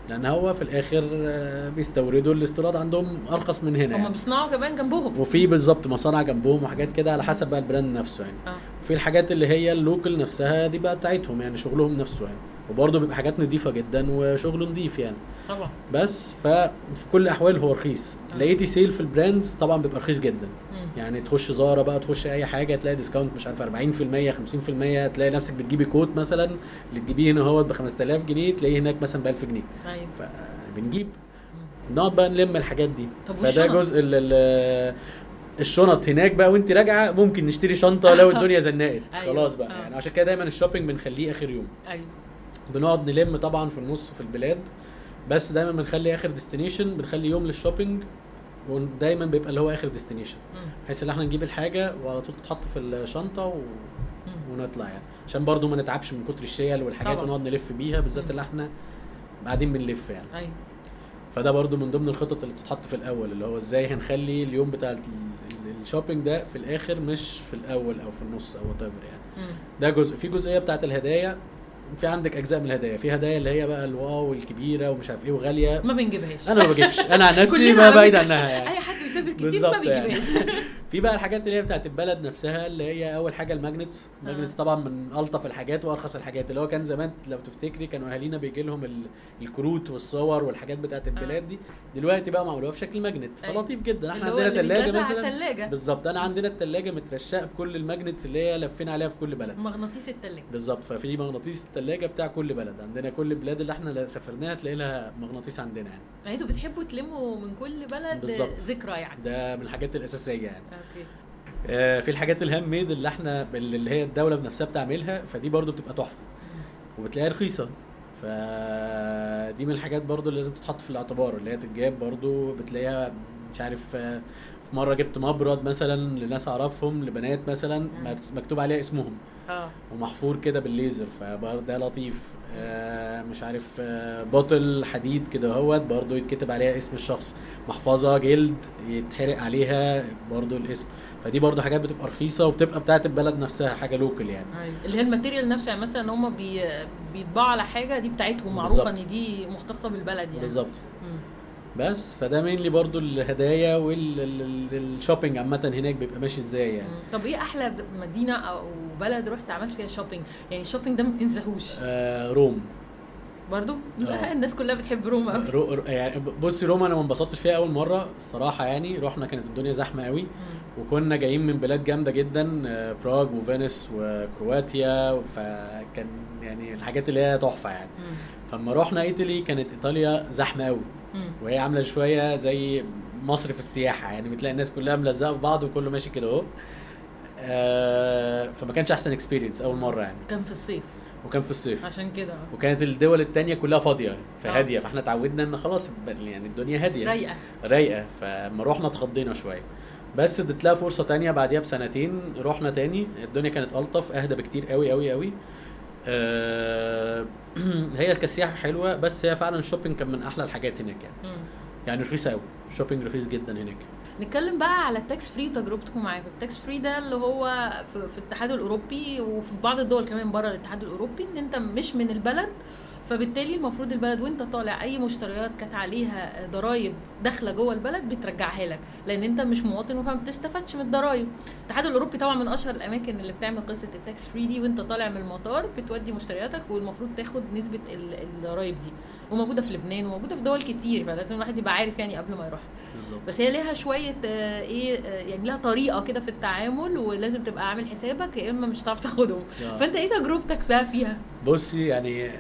B: لأن هو في الآخر آه، بيستوردوا الاستيراد عندهم أرخص من هنا
A: هم
B: يعني.
A: بيصنعوا كمان جنبهم.
B: وفي بالظبط مصانع جنبهم وحاجات كده على حسب بقى ال brand نفسه يعني.
A: آه.
B: وفي الحاجات اللي هي ال local نفسها دي بقى بتاعتهم يعني شغلهم نفسه يعني. وبرضه بيبقى حاجات نظيفه جدا وشغل نظيف يعني.
A: طبعا.
B: بس ففي كل الأحوال هو رخيص.
A: آه.
B: لقيتي sale في ال brands طبعا بيبقى رخيص جدا. يعني تخش زارا بقى تخش أي حاجة تلاقي discount مش عارف 40% 50% تلاقي نفسك بتجيبي coat مثلا اللي تجيبيه هنا هو ب 5000 جنيه تلاقيه هناك مثلا ب 1000 جنيه
A: أيوه
B: فبنجيب نقعد بقى نلم الحاجات دي.
A: طب
B: فده؟ جزء ال ال- الشنط هناك بقى وأنت راجعة ممكن نشتري شنطة لو الدنيا زنقت.
A: أيوة.
B: خلاص بقى.
A: آه.
B: يعني عشان كده دايما ال shopping بنخليه آخر يوم.
A: أيوه.
B: بنقعد نلم طبعا في النص في البلاد بس دايما بنخلي آخر destination بنخلي يوم لل shopping. ودايما بيبقى اللي هو آخر
A: destination.
B: بحيث إن إحنا نجيب الحاجة وعلى طول تتحط في الشنطة و... ونطلع يعني عشان برضو ما نتعبش من كتر الشيل والحاجات
A: طبعا.
B: ونقعد نلف بيها بالذات. اللي إحنا قاعدين بنلف يعني
A: أيوه
B: فده برضو من ضمن الخطط اللي بتتحط في الأول اللي هو إزاي هنخلي اليوم بتاع ال- ال- ال shopping ده في الآخر مش في الأول أو في النص أو what يعني
A: مم.
B: ده جزء في جزئية بتاعت الهدايا في عندك أجزاء من الهدايا. في هدايا اللي هي بقى ال wow الكبيره ومش عارف إيه وغالية.
A: ما بنجيبهاش.
B: أنا ما بجيبش. أنا عن نفسي ما بعيد. عنها يعني.
A: أي حد بيسافر كتير ما
B: يعني.
A: بيجيبهاش.
B: في بقى الحاجات اللي هي بتاعت البلد نفسها اللي هي أول حاجة ال magnets. ال magnets طبعا من ألطف الحاجات وأرخص الحاجات. اللي هو كان زمان لو تفتكري كانوا أهالينا بيجي لهم ال- الكروت والصور والحاجات بتاعت البلاد دي. دلوقتي بقى بيعملوها في شكل
A: magnet.
B: فلطيف جدا.
A: إحنا
B: عندنا ثلاجه مثلا. بالظبط. أنا عندنا الثلاجه مترشقة بكل ال magnets اللي هي لفينا عليها في كل بلد.
A: مغناطيس التلاجة.
B: بالظبط. ففي مغناطيس الثلاجه بتاع كل بلد. عندنا كل البلاد اللي إحنا سافرناها تلاقي لها مغناطيس عندنا يعني.
A: يعني أنتوا بتحبوا تلموا من كل بلد
B: بالظبط.
A: ذكرى يعني.
B: ده من الحاجات الأساسية يعني.
A: okay.
B: آه، في الحاجات ال handmade اللي إحنا اللي هي الدولة بنفسها بتعملها فدي برضو بتبقى تحفة. وبتلاقيها رخيصة. فدي من الحاجات برضو اللي لازم تتحط في الاعتبار اللي هي تتجاب برضو بتلاقيها مش عارف آه، في مرة جبت مبرد مثلا لناس أعرفهم لبنات مثلا مكتوب عليها اسمهم.
A: آه.
B: ومحفور كده بالليزر فبرضه ده لطيف. آه مش عارف آه بوتل حديد كده اهوت برضه يتكتب عليها اسم الشخص. محفظة جلد يتحرق عليها برضه الاسم. فدي برضه حاجات بتبقى رخيصة وبتبقى بتاعت البلد نفسها حاجة لوكال يعني.
A: أيوه. اللي هي ال material نفسه يعني مثلا هم بي... بيطبعوا على حاجة دي بتاعتهم
B: معروفة.
A: إن دي مختصة بالبلد يعني.
B: بالظبط. بس فده mainly برضه الهدايا وال shopping عامة هناك بيبقى ماشي إزاي يعني.
A: طب إيه أحلى مدينة أو بلد رحت عملت فيها shopping يعني ال shopping ده ما بتنساهوش.
B: آه Rome.
A: برضو؟
B: آه.
A: الناس كلها بتحب روما قوي
B: رو رو يعني بصي روما أنا ما انبسطتش فيها اول مرة الصراحه يعني. رحنا كانت الدنيا زحمة قوي وكنا جايين من بلاد جامدة جدا آه، براغ وفينيس وكرواتيا فكان يعني الحاجات اللي هي تحفة يعني. فلما رحنا إيطالي كانت إيطاليا زحمة قوي وهي عاملة شوية زي مصر في السياحة يعني بتلاقي الناس كلها ملزقة في بعض وكله ماشي كده أهو. آه، فما كانش أحسن experience أول مرة يعني.
A: كان في الصيف.
B: وكان في الصيف.
A: عشان كده.
B: وكانت الدول التانية كلها فاضية
A: آه.
B: فهاديه فاحنا اتعودنا إن خلاص يعني الدنيا هادية.
A: رايقة.
B: رايقة. فلما رحنا اتخضينا شوية. بس اديت لها فرصة تانية بعديها بسنتين رحنا تاني. الدنيا كانت ألطف أهدى بكتير قوي قوي قوي آه هي كسياحة حلوة بس هي فعلا ال shopping كان من أحلى الحاجات هناك يعني. يعني رخيصة قوي ال shopping رخيص جدا هناك.
A: نتكلم بقى على ال tax free وتجربتكم معاه ال tax free ده اللي هو في, في الاتحاد الأوروبي وفي بعض الدول كمان بره الاتحاد الأوروبي إن أنت مش من البلد فبالتالي المفروض البلد وانت طالع اي مشتريات كانت عليها ضرائب داخلة جوه البلد بترجعها لك لأن انت مش مواطن فما بتستفادش من الضرائب الاتحاد الاوروبي طبعا من اشهر الاماكن اللي بتعمل قصة ال tax free دي وانت طالع من المطار بتودي مشترياتك والمفروض تاخد نسبة ال- الضرائب دي. وموجودة في لبنان وموجودة في دول كتير فلازم الواحد يبقى عارف يعني قبل ما يروح.
B: بالظبط.
A: بس هي ليها شوية آه، إيه آه، يعني لها طريقة كده في التعامل ولازم تبقى عامل حسابك يا إما مش هتعرف تاخدهم.
B: آه.
A: فأنت إيه تجربتك بقى فيها؟
B: بصي يعني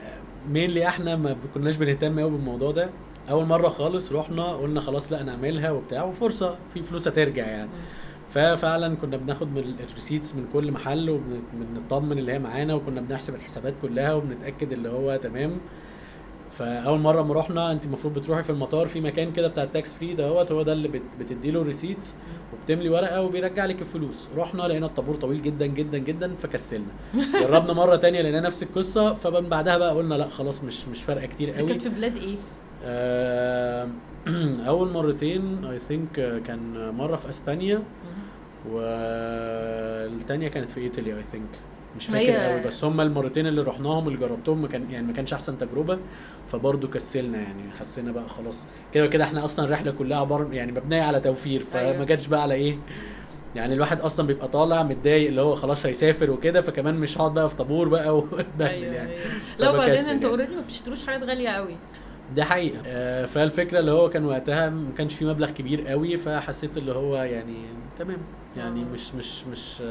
B: mainly إحنا ما كناش بنهتم قوي بالموضوع ده. أول مرة خالص رحنا قلنا خلاص لا نعملها وبتاع وفرصة في فلوس هترجع يعني. ففعلا كنا بناخد من ال receipts من كل محل وبنطمن اللي هي معانا وكنا بنحسب الحسابات كلها وبنتأكد اللي هو تمام. فأول مرة ما رحنا انت المفروض بتروحي في المطار في مكان كده بتاع ال tax free دوت هو ده اللي بت بتدي له ال receipts وبتملي ورقة وبيرجع لك الفلوس. رحنا لقينا الطابور طويل جدا جدا جدا فكسلنا. جربنا مرة تانية لقينا نفس القصة فمن بعدها بقى قلنا لأ خلاص مش مش فارقة كتير قوي.
A: كانت في بلاد إيه؟
B: آه، أول مرتين اي ثينك كان مرة في أسبانيا والتانية كانت في إيطاليا اي ثينك مش فاكر قوي بس هم المرتين اللي رحناهم اللي جربتهم ما كان يعني ما كانش أحسن تجربة فبرضه كسلنا يعني حسينا بقى خلاص. كده كده إحنا أصلا الرحلة كلها عباره يعني مبنية على توفير فما
A: أيوة.
B: جاتش بقى على إيه؟ يعني الواحد أصلا بيبقى طالع متضايق اللي هو خلاص هيسافر وكده فكمان مش هقعد بقى في طابور بقى وأتبهدل يعني.
A: لا وبعدين أنتوا
B: يعني.
A: اوريدي ما بتشتروش حاجات غالية قوي.
B: ده حقيقة. آه، فالفكرة اللي هو كان وقتها ما كانش في مبلغ كبير قوي فحسيت اللي هو يعني تمام. يعني
A: آه.
B: مش مش مش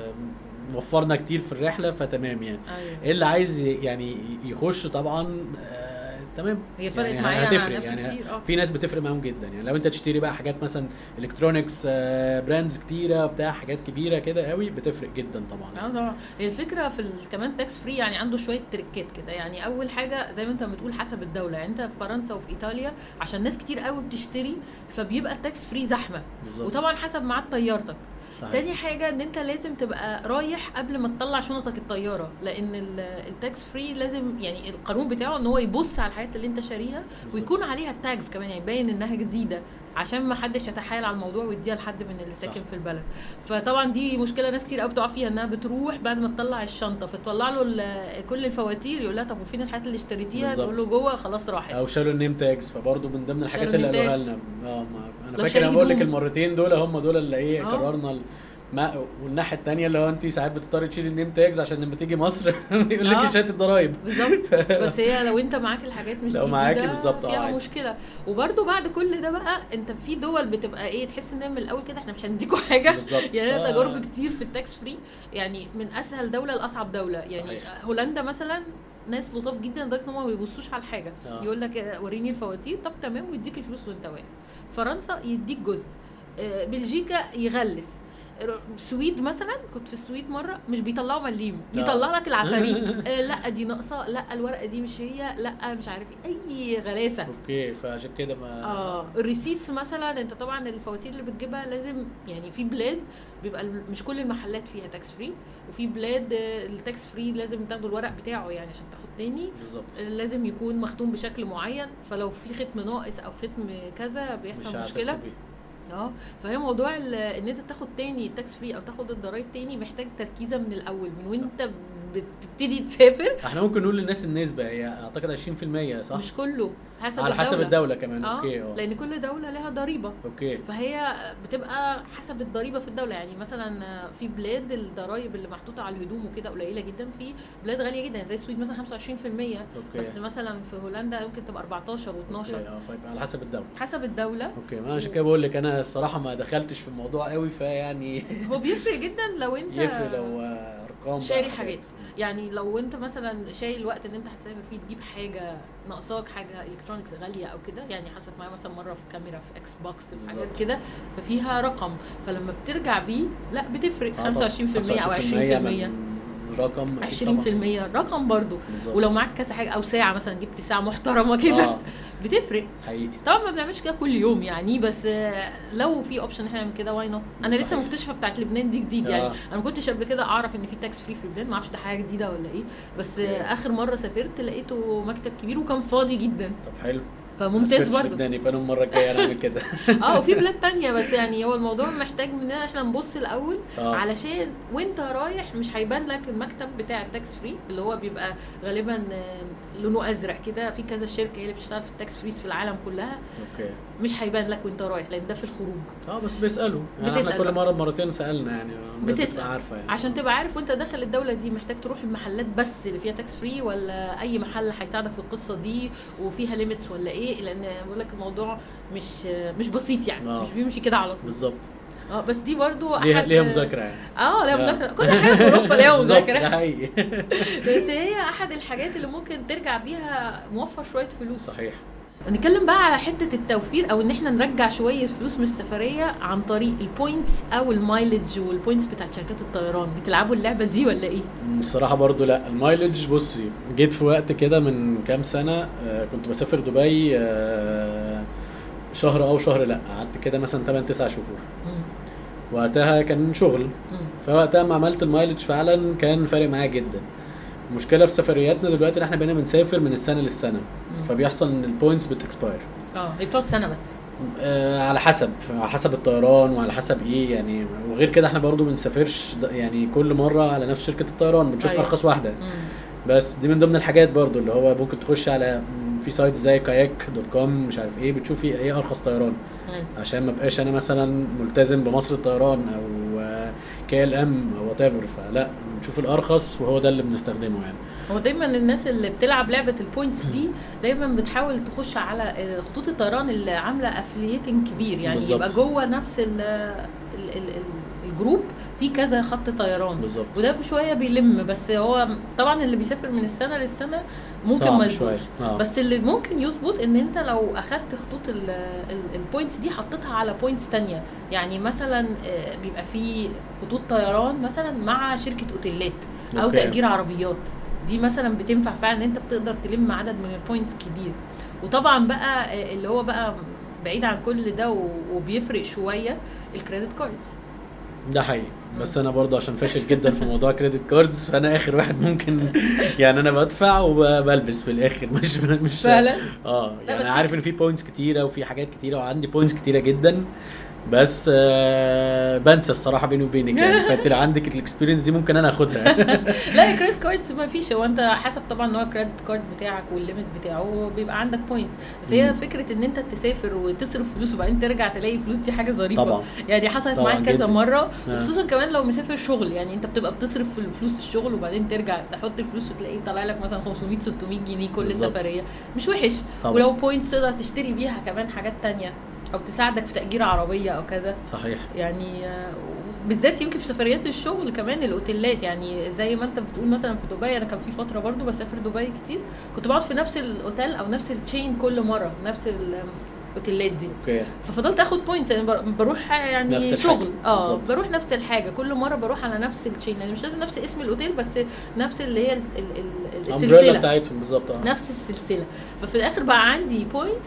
B: وفرنا كتير في الرحلة فتمام يعني.
A: أيوه.
B: اللي عايز يعني يخش طبعا آه، تمام.
A: هي فرقت
B: يعني
A: معايا
B: هتفرق يعني
A: كتير آه.
B: في ناس بتفرق معاهم جدا. يعني لو انت تشتري بقى حاجات مثلا electronics brands كتيرة بتاع حاجات كبيرة كده قوي بتفرق جدا طبعا.
A: آه طبعا. هي الفكرة في كمان tax free يعني عنده شوية tricكات كده. يعني أول حاجة زي ما انت بتقول حسب الدولة. يعني انت في فرنسا وفي إيطاليا عشان ناس كتير قوي بتشتري فبيبقى ال tax free زحمة.
B: بالظبط.
A: وطبعا حسب ميعاد طيارتك.
B: صحيح.
A: تاني حاجة إن أنت لازم تبقى رايح قبل ما تطلع شنطك الطيارة لأن ال- ال tax free لازم يعني القانون بتاعه إن هو يبص على الحاجات اللي أنت شاريها ويكون عليها ال tags كمان يعني يبين إنها جديدة عشان ما حدش يتحايل على الموضوع ويديها لحد من اللي ساكن. في البلد فطبعا دي مشكلة ناس كتير قوي بتقع فيها إنها بتروح بعد ما تطلع الشنطة فتطلع له كل الفواتير يقول لها طب وفين الحاجات اللي اشتريتيها. تقول له جوه خلاص راحت
B: أو شالوا ال name tags فبرضه من ضمن الحاجات اللي قالوها. لنا آه ما
A: أنا
B: فاكر أنا بقول لك. المرتين دول هم دول اللي إيه
A: آه.
B: قررنا ما والناحية الثانية اللي هو انت ساعات بتضطري تشيلي ال name tags عشان لما تيجي مصر يقول لك
A: آه.
B: شهاده الضرايب
A: بالظبط بس هي لو انت معاك الحاجات مش
B: لو معاكي بالظبط، آه،
A: فيها
B: عادي.
A: مشكلة وبرده بعد كل ده بقى انت في دول بتبقى إيه تحس ان من الأول كده إحنا مش هنديكوا حاجة
B: بالظبط.
A: يعني
B: آه.
A: تجارب كتير في ال tax free يعني من أسهل دولة لأصعب دولة يعني
B: صحيح.
A: هولندا مثلا ناس لطاف جدا لدرجة إن هم ما بيبصوش علي الحاجة
B: آه.
A: يقول لك آه، وريني الفواتير طب تمام ويديك الفلوس وانت واقف فرنسا يديك جزء آه، بلجيكا يغلس السويد مثلا كنت في السويد مرة مش بيطلعوا مليم
B: آه.
A: يطلع لك العفاريت. آه، لا دي ناقصة لا الورقة دي مش هي لا مش عارف إيه أي غلاسة.
B: okay فعشان كده ما
A: آه ال receipts مثلا أنت طبعا الفواتير اللي بتجيبها لازم يعني في بلاد بيبقى مش كل المحلات فيها tax free وفي بلاد آه، ال tax free لازم تاخدوا الورق بتاعه يعني عشان تاخد تاني.
B: بالظبط.
A: لازم يكون مختوم بشكل معين فلو في ختم ناقص أو ختم كذا
B: مش
A: بيحصل
B: هتعرف
A: مشكله. آه. فهي موضوع إن أنت تاخد تاني tax free أو تاخد الضرايب تاني محتاج تركيزة من الأول من وأنت بتبتدي تسافر؟
B: إحنا ممكن نقول للناس النسبة هي أعتقد 20% صح؟
A: مش كله حسب
B: على حسب
A: الدولة.
B: الدولة كمان
A: آه
B: okay آه.
A: لأن كل دولة لها ضريبة.
B: أوكي.
A: فهي بتبقى حسب الضريبة في الدولة. يعني مثلا في بلاد الضرايب اللي محطوطة على الهدوم وكده قليلة جدا في بلاد غالية جدا زي السويد مثلا 25%
B: okay.
A: بس مثلا في هولندا ممكن تبقى 14 و12
B: okay آه فيبقى على حسب الدولة.
A: حسب الدولة.
B: أوكي ما أنا عشان كده بقول لك أنا الصراحة ما دخلتش في الموضوع قوي فيعني
A: هو بيفرق جدا لو أنت
B: يفرق لو آه،
A: شاري
B: حاجات.
A: يعني لو انت مثلا شايل وقت ان انت هتسافر فيه تجيب حاجة ناقصاك حاجة electronics غالية أو كده يعني حصلت معايا مثلا مرة في كاميرا في Xbox في حاجات. كده ففيها رقم فلما بترجع بيه لا بتفرق
B: آه طبعاً.
A: 25% أو 20%
B: من رقم أكيد
A: 20%
B: طبعاً.
A: رقم برضو
B: بالظبط.
A: ولو معاك كذا حاجة أو ساعة مثلا جبت ساعة محترمة كده
B: آه
A: بتفرق
B: حقيقي
A: طبعا ما بنعملش كده كل يوم يعني بس آه، لو في option إحنا نعمل كده why not أنا لسه. مكتشفه بتاعت لبنان دي جديد يعني
B: آه.
A: أنا ما كنتش قبل كده أعرف إن في tax free في لبنان ما أعرفش ده حاجة جديدة ولا إيه بس آه،. آخر مرة سافرت لقيته مكتب كبير وكان فاضي جدا
B: طب حلو
A: فممتاز برضه
B: برضه فانا المره الجاية نعمل كده.
A: آه وفي بلاد تانية بس يعني هو الموضوع محتاج مننا إحنا نبص الأول
B: آه.
A: علشان وأنت رايح مش هيبان لك المكتب بتاع ال tax free اللي هو بيبقى غالبا آه، لونه أزرق كده. في كذا شركة هي اللي بتشتغل في ال tax frees في العالم كلها.
B: okay.
A: مش هيبان لك وأنت رايح لأن ده في الخروج.
B: آه بس بيسألوا. يعني
A: بتسأل.
B: إحنا كل. مرة مرتين سألنا يعني. بتبقى عارفة يعني.
A: عشان تبقى عارف وأنت داخل الدولة دي محتاج تروح المحلات بس اللي فيها tax free ولا أي محل هيساعدك في القصة دي وفيها limits ولا إيه؟ لأن بقول لك الموضوع مش مش بسيط يعني
B: آه.
A: مش بيمشي كده على طول.
B: بالظبط.
A: آه بس دي برضو
B: ليها
A: احد
B: ليها مذاكرة يعني.
A: آه ليها
B: آه.
A: مذاكرة. كل حاجة في أوروبا ليها
B: مذاكرة.
A: بس هي أحد الحاجات اللي ممكن ترجع بيها موفر شوية فلوس.
B: صحيح.
A: نتكلم بقى على حتة التوفير أو إن إحنا نرجع شوية فلوس من السفرية عن طريق ال points أو ال mileage وال points بتاعت شركات الطيران. بتلعبوا اللعبة دي ولا إيه؟
B: الصراحه برضو لأ ال mileage بصي جيت في وقت كده من كام سنة آه، كنت بسافر دبي آه، شهر أو شهر لأ قعدت كده مثلا 8 9 شهور. وقتها كان شغل. فوقتها ما عملت ال mileage فعلا كان فارق معايا جدا. المشكلة في سفرياتنا دلوقتي إن إحنا بقينا بنسافر من السنة للسنة
A: مم.
B: فبيحصل إن ال points
A: بت expire آه هي بتقعد سنة بس
B: آه على حسب على حسب الطيران وعلى حسب إيه يعني وغير كده إحنا برضو بنسافرش يعني كل مرة على نفس شركة الطيران بنشوف
A: أيوة.
B: أرخص واحدة
A: مم.
B: بس دي من ضمن الحاجات برضو اللي هو ممكن تخش على م، في site زي Kayak dot com مش عارف إيه بتشوفي إيه أرخص طيران. عشان ما بقاش أنا مثلا ملتزم بمصر الطيران أو KLM أو whatever فلا بنشوف الأرخص وهو ده اللي بنستخدمه يعني.
A: هو دايما الناس اللي بتلعب لعبة ال points دي دايما بتحاول تخش على خطوط الطيران اللي عاملة affiliating كبير يعني
B: بالظبط.
A: يبقى جوه نفس ال ال ال ال ال group في كذا خط طيران.
B: بالظبط.
A: وده بشوية بيلم بس هو طبعا اللي بيسافر من السنة للسنة ممكن ما. يظبطش
B: آه.
A: بس اللي ممكن يظبط إن أنت لو أخدت خطوط ال points دي حطيتها على points تانية يعني مثلا آه، بيبقى في خطوط طيران مثلا مع شركة أوتيلات أو
B: okay.
A: تأجير عربيات دي مثلا بتنفع فعلا إن أنت بتقدر تلم عدد من ال points كبير وطبعا بقى آه، اللي هو بقى بعيد عن كل ده وبيفرق شوية الكريدت كاردز
B: ده حقيقي بس أنا برضه عشان فاشل جدا في موضوع credit cards فأنا آخر واحد ممكن يعني أنا بدفع وبلبس في الآخر. مش مش
A: فعلا؟ آه
B: يعني
A: بس
B: عارف إن في points كتيرة وفي حاجات كتيرة وعندي points كتيرة جدا بس آه بنسى الصراحة بيني وبينك. يعني فانت لو عندك ال experience دي ممكن أنا آخدها.
A: لا ال credit cards ما فيش. هو أنت حسب طبعا نوع ال credit card بتاعك وال limit بتاعه بيبقى عندك points بس هي. فكرة إن أنت تسافر وتصرف فلوس وبعدين ترجع تلاقي فلوس دي حاجة ظريفة.
B: طبعا.
A: يعني حصلت معايا كذا. مرة
B: آه.
A: وخصوصا كمان لو مسافر شغل يعني انت بتبقى بتصرف في فلوس الشغل وبعدين ترجع تحط الفلوس وتلاقي طالع لك مثلا 500 600 جنيه كل
B: بالظبط.
A: سفرية. مش وحش.
B: طبعاً.
A: ولو بوينتس تقدر تشتري بيها كمان حاجات تانية أو تساعدك في تأجير عربية أو كذا.
B: صحيح.
A: يعني بالذات يمكن في سفريات الشغل كمان الأوتيلات. يعني زي ما انت بتقول مثلا في دبي أنا كان في فترة برضو بسافر دبي كتير. كنت بقعد في نفس الأوتيل أو نفس ال chain كل مرة نفس الأوتيلات دي.
B: okay.
A: ففضلت آخد points يعني بر- بروح يعني
B: نفس الحاجة.
A: شغل.
B: آه.
A: بروح نفس الحاجة. كل مرة بروح على نفس ال chain يعني مش لازم نفس اسم الأوتيل بس نفس اللي هي ال- ال- ال-
B: ال
A: umbrella السلسلة.
B: بتاعتهم بالظبط. آه.
A: نفس السلسلة. ففي الآخر بقى عندي points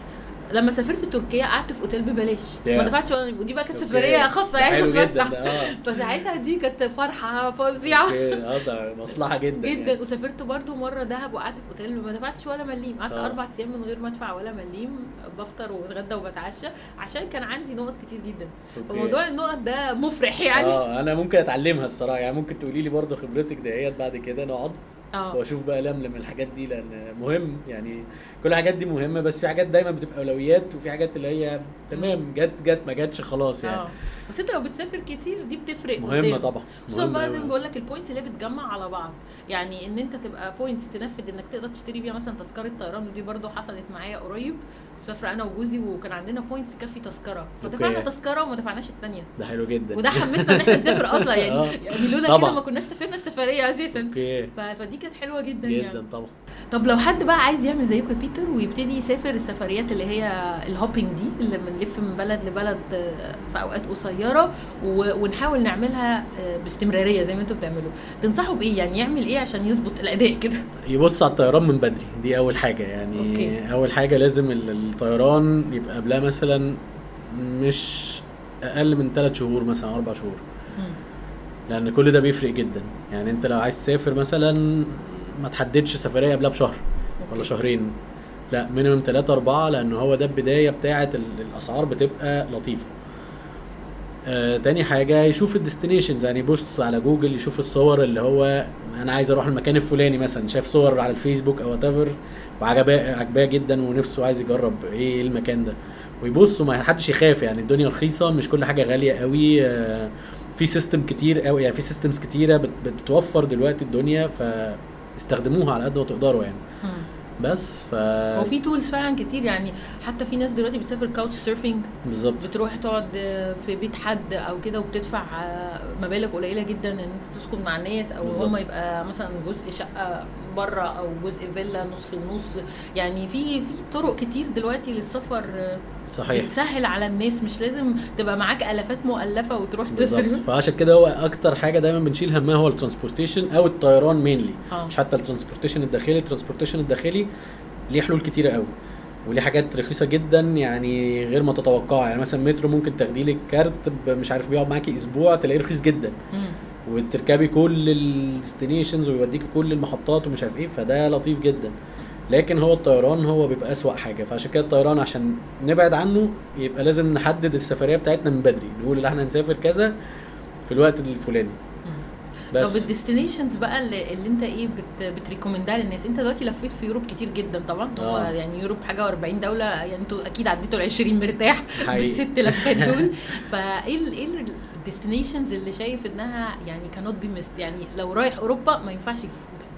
A: لما سافرت تركيا قعدت في أوتيل ببلاش.
B: Yeah.
A: ما دفعتش ولا ودي بقى كانت. سفرية خاصة يعني بتفسح
B: آه.
A: فساعتها دي كانت فرحة
B: فظيعة. آه ده مصلحة جدا
A: جدا.
B: يعني.
A: وسافرت برضو مرة دهب وقعدت في أوتيل. ما دفعتش ولا مليم. قعدت
B: آه.
A: أربع أيام من غير ما أدفع ولا مليم. بفطر وبتغدى وبتعشى. عشان كان عندي نقط كتير جدا. فموضوع النقط ده مفرح يعني.
B: آه أنا ممكن أتعلمها الصراحة. يعني ممكن تقولي لي برضه خبرتك دهيت بعد كده نقعد
A: آه.
B: واشوف بقى لملم الحاجات دي لأن مهم يعني كل الحاجات دي مهمة بس في حاجات دايما بتبقى أولويات وفي حاجات اللي هي تمام جت جت ما جاتش خلاص يعني.
A: آه. بس انت لو بتسافر كتير دي بتفرق مهمة.
B: طبعا
A: خصوصا بقى. زي ما بقول لك ال points اللي بتجمع على بعض. يعني إن أنت تبقى points تنفذ إنك تقدر تشتري بيها مثلا تذكرة طيران ودي برضو حصلت معايا قريب. مسافره أنا وجوزي وكان عندنا points تكفي تذكرة. فدفعنا. تذكرة وما دفعناش الثانية
B: ده حلو جدا.
A: وده حمسنا إن إحنا نسافر أصلا. يعني
B: آه.
A: يعني لولا كده. ما كناش سافرنا
B: السفرية
A: أساسا. فدي كانت حلوة جدا,
B: جدا
A: يعني
B: طبعا.
A: طب لو حد بقى عايز يعمل زيكم يا بيتر ويبتدي يسافر السفريات اللي هي ال hopping دي اللي بنلف من بلد لبلد آه، في أوقات قصيرة ونحاول نعملها آه، باستمرارية زي ما أنتوا بتعملوا. تنصحوا بإيه؟ يعني يعمل إيه عشان يظبط الأداء كده؟
B: يبص على الطيران من بدري. دي أول حاجة يعني.
A: okay.
B: أول حاجة لازم الطيران يبقى قبلها مثلا مش أقل من 3 شهور مثلا 4 شهور. لأن كل ده بيفرق جدا يعني أنت لو عايز تسافر مثلا ما تحددش سفرية قبلها بشهر ولا. شهرين لا minimum 3 4 لأن هو ده البداية بتاعة ال- الأسعار بتبقى لطيفة آه تاني حاجة يشوف ال destinations يعني يبص على جوجل يشوف الصور اللي هو أنا عايز أروح المكان الفلاني مثلا. شاف صور على الفيسبوك أو what وعجباه عجباه جدا ونفسه عايز يجرب إيه المكان ده. ويبص وما حدش يخاف يعني الدنيا رخيصة مش كل حاجة غالية قوي. آه في system كتير قوي يعني في systems كتيرة بت- بتوفر دلوقتي الدنيا فاستخدموها على قد ما تقدروا يعني. بس ف
A: هو في tools فعلا كتير يعني حتى في ناس دلوقتي بتسافر couch surfing
B: بالظبط
A: بتروح تقعد في بيت حد أو كده وبتدفع مبالغ قليلة جدا إن أنت تسكن مع الناس
B: أو.
A: هم يبقى مثلا جزء شقة بره أو جزء فيلا نص ونص يعني في في طرق كتير دلوقتي للسفر
B: صحيح.
A: بتسهل على الناس مش لازم تبقى معاك ألافات مؤلفة وتروح تصرف.
B: فعشان كده هو أكتر حاجة دايما بنشيل همها هو ال transportation أو الطيران mainly
A: آه.
B: مش حتى ال transportation الداخلي ال transportation الداخلي ليه حلول كتيرة قوي وليه حاجات رخيصة جدا يعني غير ما تتوقعها. يعني مثلا مترو ممكن تاخدي لك كارت مش عارف بيقعد معاكي أسبوع تلاقيه رخيص جدا.
A: مم.
B: وتركبي كل ال destinations ويوديكي كل المحطات ومش عارف إيه فده لطيف جدا. لكن هو الطيران هو بيبقى أسوأ حاجة فعشان كده الطيران عشان نبعد عنه يبقى لازم نحدد السفرية بتاعتنا من بدري نقول إن إحنا هنسافر كذا في الوقت الفلاني.
A: طب
B: بس.
A: ال destinations بقى اللي, اللي أنت إيه بت بت recommend ها للناس؟ أنت دلوقتي لفيت في Europe كتير جدا طبعا هو
B: آه.
A: يعني Europe حاجة و40 دولة يعني أنتوا أكيد عديتوا ال 20 مرتاح. بالست لفات دول. فإيه إيه ال destinations اللي شايف إنها يعني كانوت بي ميست يعني لو رايح أوروبا ما ينفعش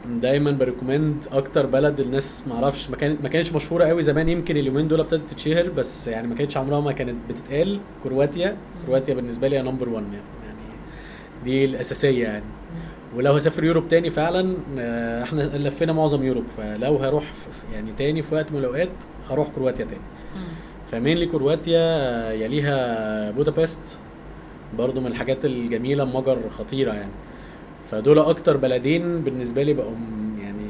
B: دايما ب recommend أكتر بلد الناس معرفش ما كانت ما كانتش مشهورة قوي زمان يمكن اليومين دول ابتدت تتشهر بس يعني ما كانتش عمرها ما كانت بتتقال. كرواتيا كرواتيا بالنسبة لي number 1 يعني. يعني دي الأساسية يعني. ولو هسافر Europe تاني فعلا آه، إحنا لفينا معظم Europe. فلو هروح يعني تاني في وقت من الأوقات هروح كرواتيا تاني.
A: ف
B: mainly كرواتيا آه، يليها بودابست برضو من الحاجات الجميلة مجر خطيرة يعني. فدول أكتر بلدين بالنسبة لي بقوا يعني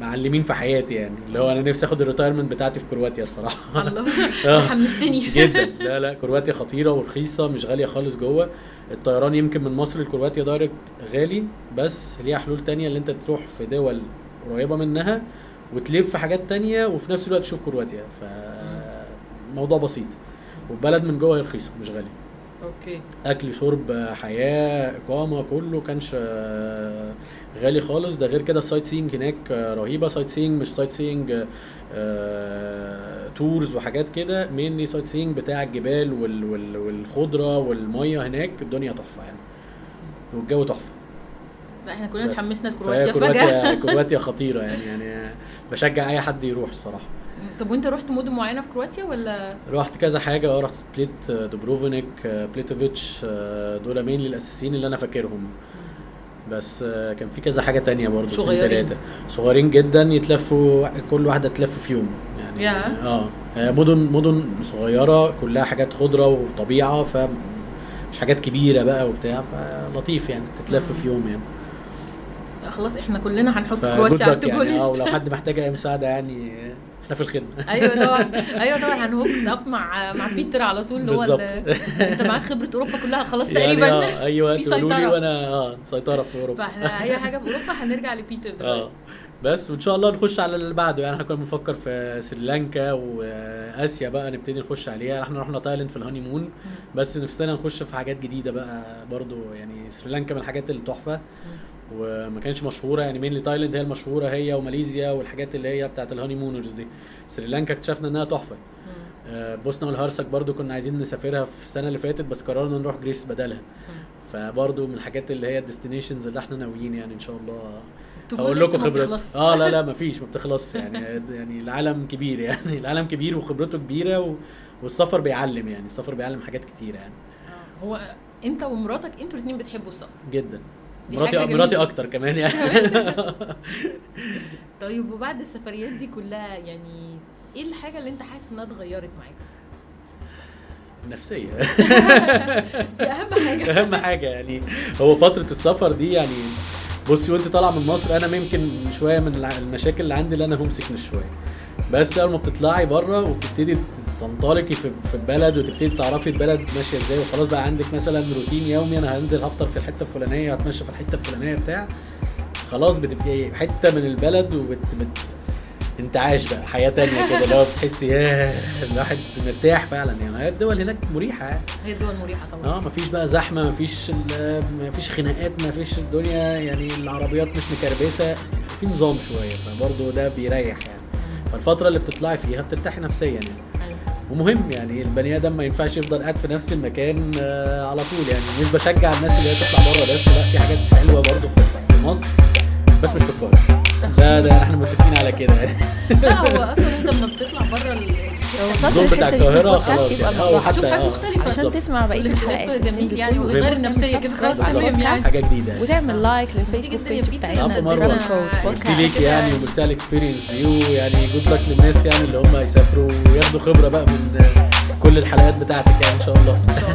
B: معلمين في حياتي يعني. اللي هو أنا نفسي آخد ال retirement بتاعتي في كرواتيا الصراحة.
A: الله.
B: آه.
A: حمستني
B: جدا. لا لا كرواتيا خطيرة ورخيصة مش غالية خالص جوه. الطيران يمكن من مصر لكرواتيا direct غالي بس ليها حلول تانية اللي أنت تروح في دول قريبة منها وتلف في حاجات تانية وفي نفس الوقت تشوف كرواتيا. فموضوع بسيط. والبلد من جوه هي رخيصة مش غالية.
A: okay.
B: أكل شرب حياة إقامة كله كانش آه، غالي خالص. ده غير كده ال sightseeing هناك آه، رهيبة. sightseeing مش sightseeing tours وحاجات كده mainly sightseeing بتاع الجبال وال وال والخضرة والمية هناك. الدنيا تحفة يعني. والجو
A: تحفة. إحنا كلنا. اتحمسنا لكرواتيا فجأة.
B: كرواتيا كرواتيا خطيرة يعني يعني بشجع أي حد يروح الصراحة.
A: طب وانت رحت مدن معينة في كرواتيا ولا؟
B: رحت كذا حاجة آه رحت سبليت آه، دوبروفينيك آه، بليتفيتش آه، دول main الأساسيين اللي أنا فاكرهم. بس كان في كذا حاجة تانية برضه
A: صغيرين.
B: صغيرين جدا يتلفوا كل واحدة تلف في يوم. يعني
A: يا.
B: آه مدن مدن صغيرة كلها حاجات خضرة وطبيعة ف مش حاجات كبيرة بقى وبتاع فلطيف يعني تتلف في يوم يعني.
A: خلاص إحنا كلنا هنحط كرواتيا على
B: ال
A: to
B: يعني.
A: آه
B: ولو حد محتاج أي مساعدة يعني إحنا في الخدمة.
A: أيوه طبعا. أيوه طبعا هن hook up مع مع بيتر على طول اللي هو أنت معاك خبرة أوروبا كلها؟ خلاص
B: يعني
A: تقريبا.
B: آه أيوه
A: في سيطرة.
B: وأنا آه سيطرة في أوروبا.
A: فإحنا أي حاجة في أوروبا هنرجع لبيتر
B: آه.
A: دلوقتي.
B: بس وإن شاء الله نخش على اللي بعده. يعني إحنا كنا بنفكر في سريلانكا وآسيا بقى نبتدي نخش عليها. إحنا رحنا تايلاند في ال honeymoon بس نفسنا نخش في حاجات جديدة بقى برضو. يعني سريلانكا من الحاجات التحفة. وما كانش مشهورة يعني mainly تايلاند هي المشهورة هي وماليزيا والحاجات اللي هي بتاعت ال honeymooners دي. سريلانكا اكتشفنا إنها
A: تحفة.
B: آه، بوسنا والهرسك برضو كنا عايزين نسافرها في السنة اللي فاتت بس قررنا نروح Greece بدلها. فبرضو من الحاجات اللي هي ال destinations اللي إحنا ناويين يعني إن شاء الله هقول لكم خبرات. آه لا لا مفيش ما بتخلصش يعني. يعني العالم كبير يعني. العالم كبير وخبرته كبيرة و... والسفر بيعلم يعني. السفر بيعلم حاجات كتيرة يعني.
A: آه، هو أنت ومراتك أنتوا الاثنين بتحبوا السفر.
B: جدا. مراتي
A: حاجة
B: مراتي. أكتر كمان يعني.
A: طيب وبعد السفريات دي كلها يعني إيه الحاجة اللي أنت حاسس إنها اتغيرت معاك؟
B: نفسية.
A: دي أهم حاجة.
B: أهم حاجة يعني. هو فترة السفر دي يعني بصي وأنت طالعة من مصر أنا ممكن شوية من المشاكل اللي عندي اللي أنا هوم سيكنس شوية. بس أول ما بتطلعي بره وبتبتدي تنطلقي في في البلد وتبتدي تعرفي البلد ماشية إزاي وخلاص بقى عندك مثلا روتين يومي أنا هنزل هفطر في الحتة الفلانية هتمشى في الحتة الفلانية بتاع. خلاص بتبقي حتة من البلد وبت بت انتعاش بقى حياة تانية كده اللي هو بتحسي ياه الواحد مرتاح فعلا يعني. هي الدول هناك مريحة.
A: هي الدول مريحة طبعا.
B: آه مفيش بقى زحمة مفيش مفيش خناقات مفيش الدنيا يعني العربيات مش مكربسة. في نظام شوية فبرضه ده بيريح يعني. فالفترة اللي بتطلعي فيها بترتاحي نفسيا يعني. ومهم يعني البني آدم ما ينفعش يفضل قاعد في نفس المكان آه، على طول يعني. مش بشجع الناس اللي هي تطلع بره بس لا في حاجات حلوة برضه في مصر بس مش في القاهرة. ده ده إحنا متفقين على كده يعني.
A: لا هو أصلا أنت لما بتطلع بره
B: النظام بتاع القاهرة خلاص
C: يبقى
B: يعني. آه حتى حاجة
A: مختلفة
C: عشان. تسمع
A: بقية
C: الحلقات
A: جميل يعني. وغير النفسية كده خلاص تمام يعني
B: حاجة جديدة يعني.
C: وتعمل لايك للفيسبوك بيج. بتاعتنا
A: ميرسي
B: ليك. يعني وميرسي على ال experience دي ويعني good luck للناس يعني اللي هم يسافروا وياخدوا خبرة بقى من كل الحلقات بتاعتك يعني إن شاء الله
A: إن شاء